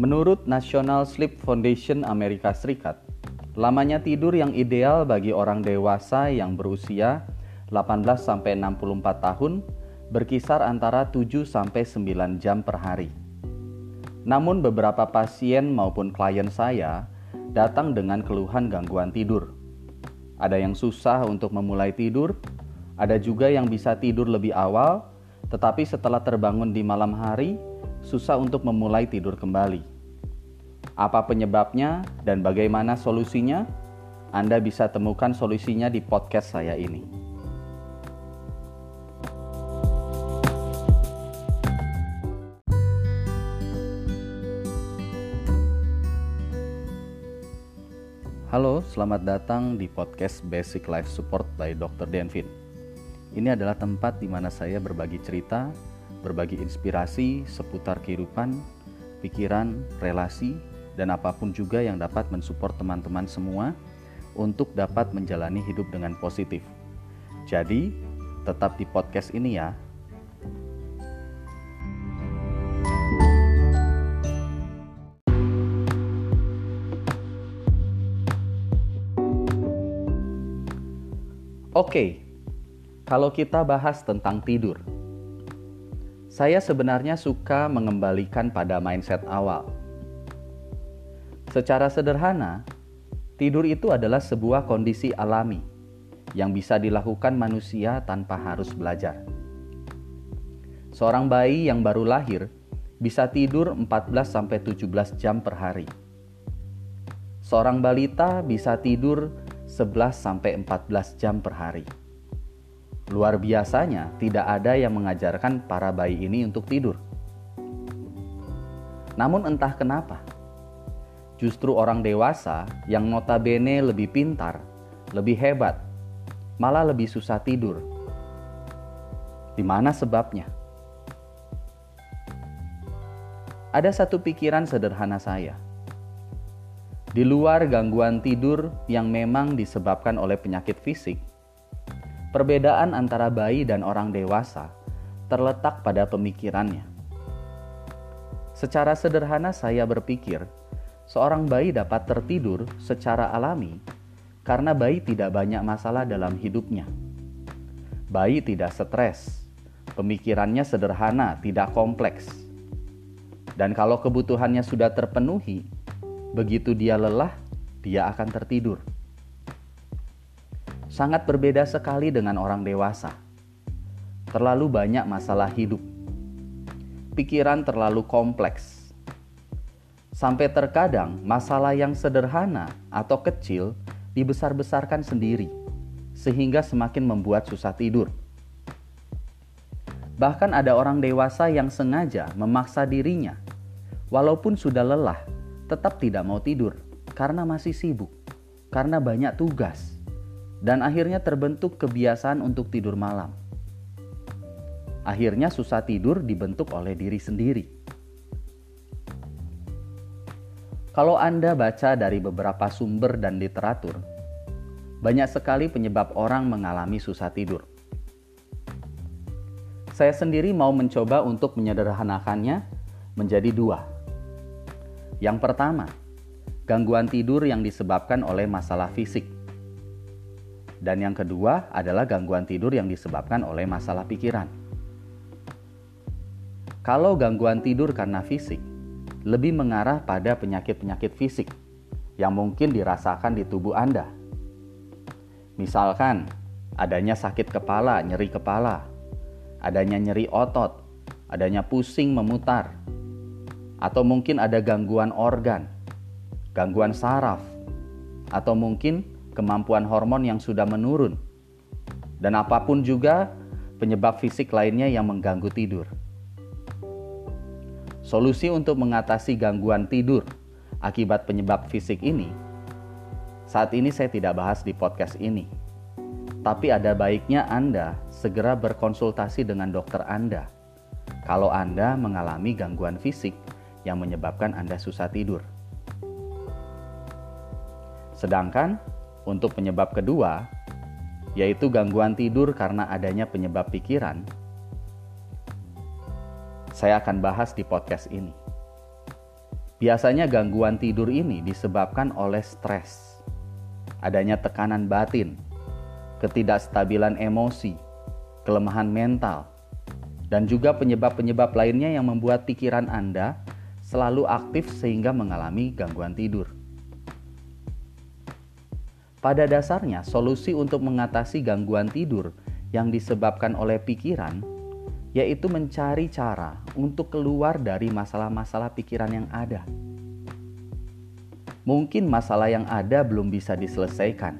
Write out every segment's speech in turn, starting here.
Menurut National Sleep Foundation Amerika Serikat, lamanya tidur yang ideal bagi orang dewasa yang berusia 18 sampai 64 tahun berkisar antara 7 sampai 9 jam per hari. Namun beberapa pasien maupun klien saya datang dengan keluhan gangguan tidur. Ada yang susah untuk memulai tidur, ada juga yang bisa tidur lebih awal, tetapi setelah terbangun di malam hari susah untuk memulai tidur kembali. Apa penyebabnya dan bagaimana solusinya? Anda bisa temukan solusinya di podcast saya ini. Halo, selamat datang di podcast Basic Life Support by Dr. Denvin. Ini adalah tempat di mana saya berbagi cerita, berbagi inspirasi seputar kehidupan, pikiran, relasi, dan apa pun juga yang dapat mensupport teman-teman semua untuk dapat menjalani hidup dengan positif. Jadi, tetap di podcast ini ya. Oke, kalau kita bahas tentang tidur, saya sebenarnya suka mengembalikan pada mindset awal. Secara sederhana, tidur itu adalah sebuah kondisi alami yang bisa dilakukan manusia tanpa harus belajar. Seorang bayi yang baru lahir bisa tidur 14-17 jam per hari. Seorang balita bisa tidur 11-14 jam per hari. Luar biasanya, tidak ada yang mengajarkan para bayi ini untuk tidur. Namun, entah kenapa, justru orang dewasa yang notabene lebih pintar, lebih hebat, malah lebih susah tidur. Di mana sebabnya? Ada satu pikiran sederhana saya. Di luar gangguan tidur yang memang disebabkan oleh penyakit fisik, Perbedaan antara bayi dan orang dewasa terletak pada pemikirannya. Secara sederhana, saya berpikir seorang bayi dapat tertidur secara alami karena bayi tidak banyak masalah dalam hidupnya. Bayi tidak stres, pemikirannya sederhana, tidak kompleks. Dan kalau kebutuhannya sudah terpenuhi, begitu dia lelah, dia akan tertidur sangat berbeda sekali dengan orang dewasa. Terlalu banyak masalah hidup, pikiran terlalu kompleks, sampai terkadang masalah yang sederhana atau kecil dibesar-besarkan sendiri, sehingga semakin membuat susah tidur. Bahkan ada orang dewasa yang sengaja memaksa dirinya, walaupun sudah lelah, tetap tidak mau tidur karena masih sibuk, karena banyak tugas dan akhirnya terbentuk kebiasaan untuk tidur malam. Akhirnya susah tidur dibentuk oleh diri sendiri. Kalau Anda baca dari beberapa sumber dan literatur, banyak sekali penyebab orang mengalami susah tidur. Saya sendiri mau mencoba untuk menyederhanakannya menjadi dua. Yang pertama, gangguan tidur yang disebabkan oleh masalah fisik dan yang kedua adalah gangguan tidur yang disebabkan oleh masalah pikiran. Kalau gangguan tidur karena fisik, lebih mengarah pada penyakit-penyakit fisik yang mungkin dirasakan di tubuh Anda. Misalkan, adanya sakit kepala, nyeri kepala, adanya nyeri otot, adanya pusing memutar, atau mungkin ada gangguan organ, gangguan saraf, atau mungkin kemampuan hormon yang sudah menurun, dan apa pun juga penyebab fisik lainnya yang mengganggu tidur. Solusi untuk mengatasi gangguan tidur akibat penyebab fisik ini, saat ini saya tidak bahas di podcast ini, tapi ada baiknya Anda segera berkonsultasi dengan dokter Anda kalau Anda mengalami gangguan fisik yang menyebabkan Anda susah tidur. Sedangkan untuk penyebab kedua, yaitu gangguan tidur karena adanya penyebab pikiran, saya akan bahas di podcast ini. Biasanya gangguan tidur ini disebabkan oleh stres, adanya tekanan batin, ketidakstabilan emosi, kelemahan mental, dan juga penyebab-penyebab lainnya yang membuat pikiran Anda selalu aktif sehingga mengalami gangguan tidur. Pada dasarnya, solusi untuk mengatasi gangguan tidur yang disebabkan oleh pikiran yaitu mencari cara untuk keluar dari masalah-masalah pikiran yang ada. Mungkin masalah yang ada belum bisa diselesaikan.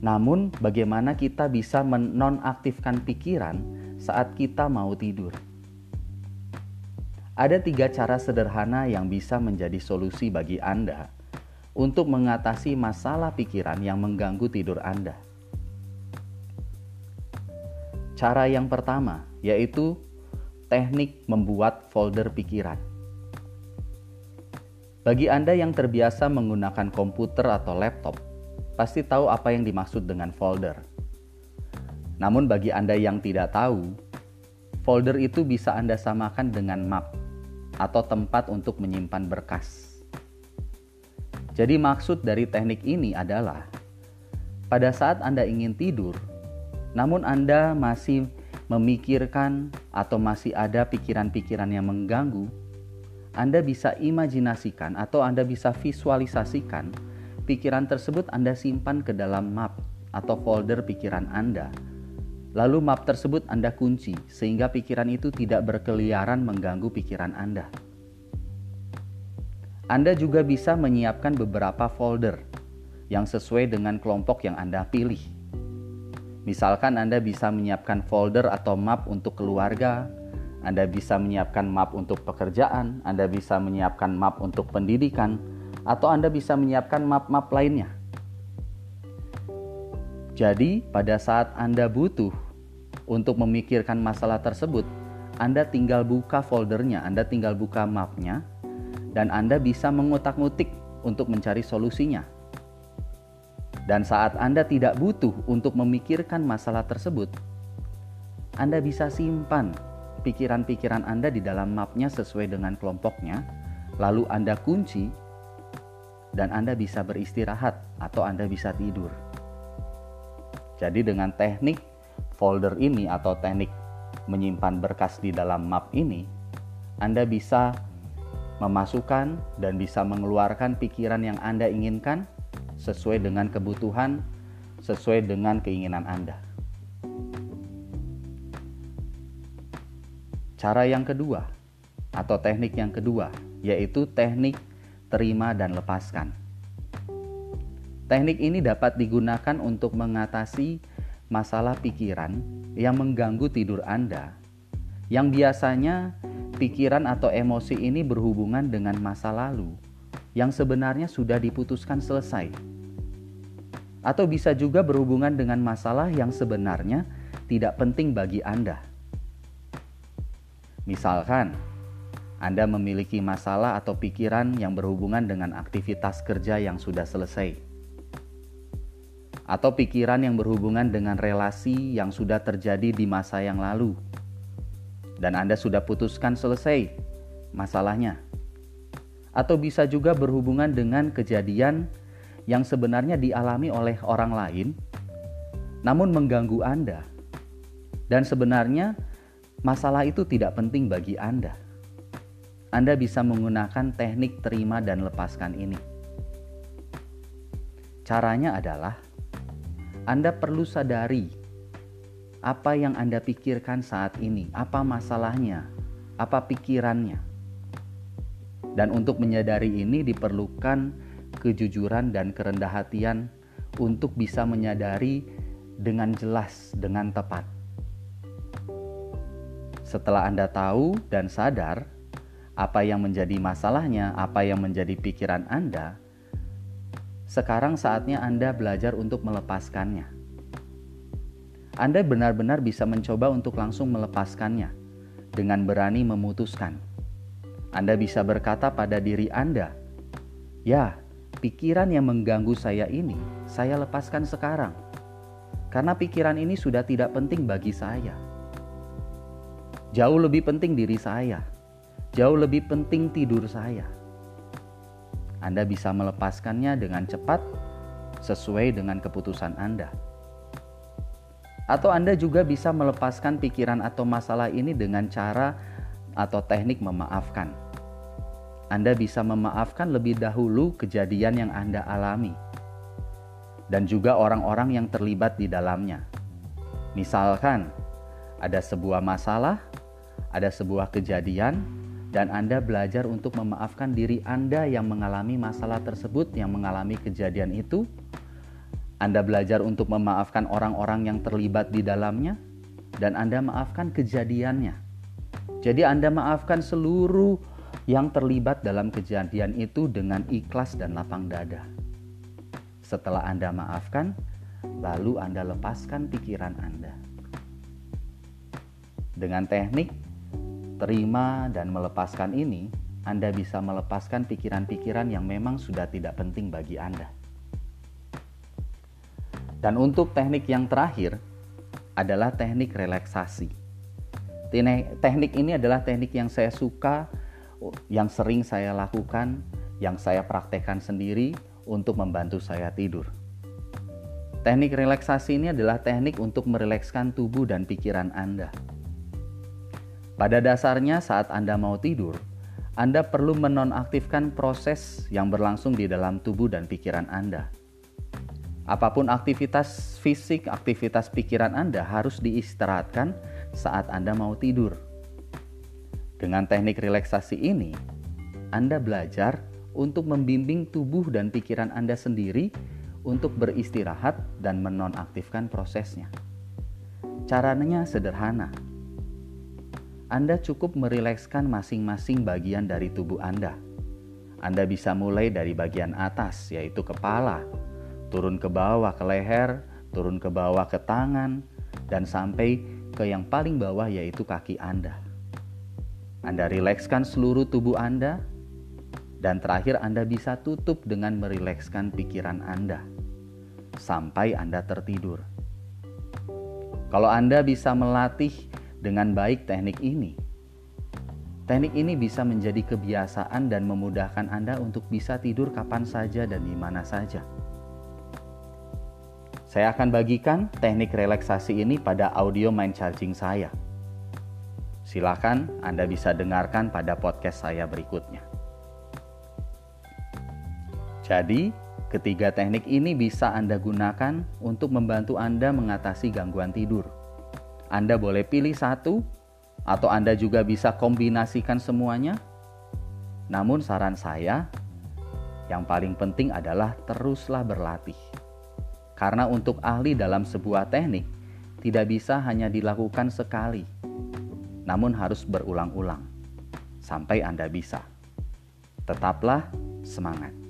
Namun, bagaimana kita bisa menonaktifkan pikiran saat kita mau tidur? Ada tiga cara sederhana yang bisa menjadi solusi bagi Anda untuk mengatasi masalah pikiran yang mengganggu tidur Anda. Cara yang pertama yaitu teknik membuat folder pikiran. Bagi Anda yang terbiasa menggunakan komputer atau laptop, pasti tahu apa yang dimaksud dengan folder. Namun bagi Anda yang tidak tahu, folder itu bisa Anda samakan dengan map atau tempat untuk menyimpan berkas. Jadi maksud dari teknik ini adalah pada saat Anda ingin tidur, namun Anda masih memikirkan atau masih ada pikiran-pikiran yang mengganggu, Anda bisa imajinasikan atau Anda bisa visualisasikan pikiran tersebut Anda simpan ke dalam map atau folder pikiran Anda. Lalu map tersebut Anda kunci sehingga pikiran itu tidak berkeliaran mengganggu pikiran Anda. Anda juga bisa menyiapkan beberapa folder yang sesuai dengan kelompok yang Anda pilih. Misalkan Anda bisa menyiapkan folder atau map untuk keluarga, Anda bisa menyiapkan map untuk pekerjaan, Anda bisa menyiapkan map untuk pendidikan, atau Anda bisa menyiapkan map-map lainnya. Jadi, pada saat Anda butuh untuk memikirkan masalah tersebut, Anda tinggal buka foldernya, Anda tinggal buka mapnya, dan Anda bisa mengutak-ngutik untuk mencari solusinya. Dan saat Anda tidak butuh untuk memikirkan masalah tersebut, Anda bisa simpan pikiran-pikiran Anda di dalam mapnya sesuai dengan kelompoknya, lalu Anda kunci, dan Anda bisa beristirahat atau Anda bisa tidur. Jadi, dengan teknik folder ini atau teknik menyimpan berkas di dalam map ini, Anda bisa memasukkan dan bisa mengeluarkan pikiran yang Anda inginkan sesuai dengan kebutuhan, sesuai dengan keinginan Anda. Cara yang kedua, atau teknik yang kedua, yaitu teknik terima dan lepaskan. Teknik ini dapat digunakan untuk mengatasi masalah pikiran yang mengganggu tidur Anda, yang biasanya pikiran atau emosi ini berhubungan dengan masa lalu yang sebenarnya sudah diputuskan selesai, atau bisa juga berhubungan dengan masalah yang sebenarnya tidak penting bagi Anda. Misalkan, Anda memiliki masalah atau pikiran yang berhubungan dengan aktivitas kerja yang sudah selesai, atau pikiran yang berhubungan dengan relasi yang sudah terjadi di masa yang lalu, dan Anda sudah putuskan selesai masalahnya atau bisa juga berhubungan dengan kejadian yang sebenarnya dialami oleh orang lain, namun mengganggu Anda, dan sebenarnya masalah itu tidak penting bagi Anda. Anda bisa menggunakan teknik terima dan lepaskan ini. Caranya adalah Anda perlu sadari apa yang Anda pikirkan saat ini, apa masalahnya, apa pikirannya dan untuk menyadari ini diperlukan kejujuran dan kerendah hatian untuk bisa menyadari dengan jelas, dengan tepat. Setelah Anda tahu dan sadar apa yang menjadi masalahnya, apa yang menjadi pikiran Anda, sekarang saatnya Anda belajar untuk melepaskannya. Anda benar-benar bisa mencoba untuk langsung melepaskannya dengan berani memutuskan anda bisa berkata pada diri Anda, "Ya, pikiran yang mengganggu saya ini, saya lepaskan sekarang, karena pikiran ini sudah tidak penting bagi saya. Jauh lebih penting diri saya, jauh lebih penting tidur saya." Anda bisa melepaskannya dengan cepat sesuai dengan keputusan Anda. Atau Anda juga bisa melepaskan pikiran atau masalah ini dengan cara atau teknik memaafkan. Anda bisa memaafkan lebih dahulu kejadian yang Anda alami dan juga orang-orang yang terlibat di dalamnya. Misalkan, ada sebuah masalah, ada sebuah kejadian, dan Anda belajar untuk memaafkan diri Anda yang mengalami masalah tersebut, yang mengalami kejadian itu. Anda belajar untuk memaafkan orang-orang yang terlibat di dalamnya, dan Anda maafkan kejadiannya. Jadi, Anda maafkan seluruh yang terlibat dalam kejadian itu dengan ikhlas dan lapang dada. Setelah Anda maafkan, lalu Anda lepaskan pikiran Anda. Dengan teknik terima dan melepaskan ini, Anda bisa melepaskan pikiran-pikiran yang memang sudah tidak penting bagi Anda. Dan untuk teknik yang terakhir adalah teknik relaksasi. Teknik ini adalah teknik yang saya suka, yang sering saya lakukan, yang saya praktekkan sendiri untuk membantu saya tidur. Teknik relaksasi ini adalah teknik untuk merilekskan tubuh dan pikiran Anda. Pada dasarnya, saat Anda mau tidur, Anda perlu menonaktifkan proses yang berlangsung di dalam tubuh dan pikiran Anda. Apa pun aktivitas fisik, aktivitas pikiran Anda harus diistirahatkan saat Anda mau tidur. Dengan teknik relaksasi ini, Anda belajar untuk membimbing tubuh dan pikiran Anda sendiri untuk beristirahat dan menonaktifkan prosesnya. Caranya sederhana. Anda cukup merilekskan masing-masing bagian dari tubuh Anda. Anda bisa mulai dari bagian atas, yaitu kepala, turun ke bawah ke leher, turun ke bawah ke tangan, dan sampai ke yang paling bawah, yaitu kaki Anda. Anda rilekskan seluruh tubuh Anda, dan terakhir Anda bisa tutup dengan merilekskan pikiran Anda sampai Anda tertidur. Kalau Anda bisa melatih dengan baik teknik ini, teknik ini bisa menjadi kebiasaan dan memudahkan Anda untuk bisa tidur kapan saja dan di mana saja. Saya akan bagikan teknik relaksasi ini pada audio mind charging saya. Silakan Anda bisa dengarkan pada podcast saya berikutnya. Jadi, ketiga teknik ini bisa Anda gunakan untuk membantu Anda mengatasi gangguan tidur. Anda boleh pilih satu, atau Anda juga bisa kombinasikan semuanya. Namun, saran saya yang paling penting adalah teruslah berlatih, karena untuk ahli dalam sebuah teknik tidak bisa hanya dilakukan sekali, namun harus berulang-ulang sampai Anda bisa. Tetaplah semangat.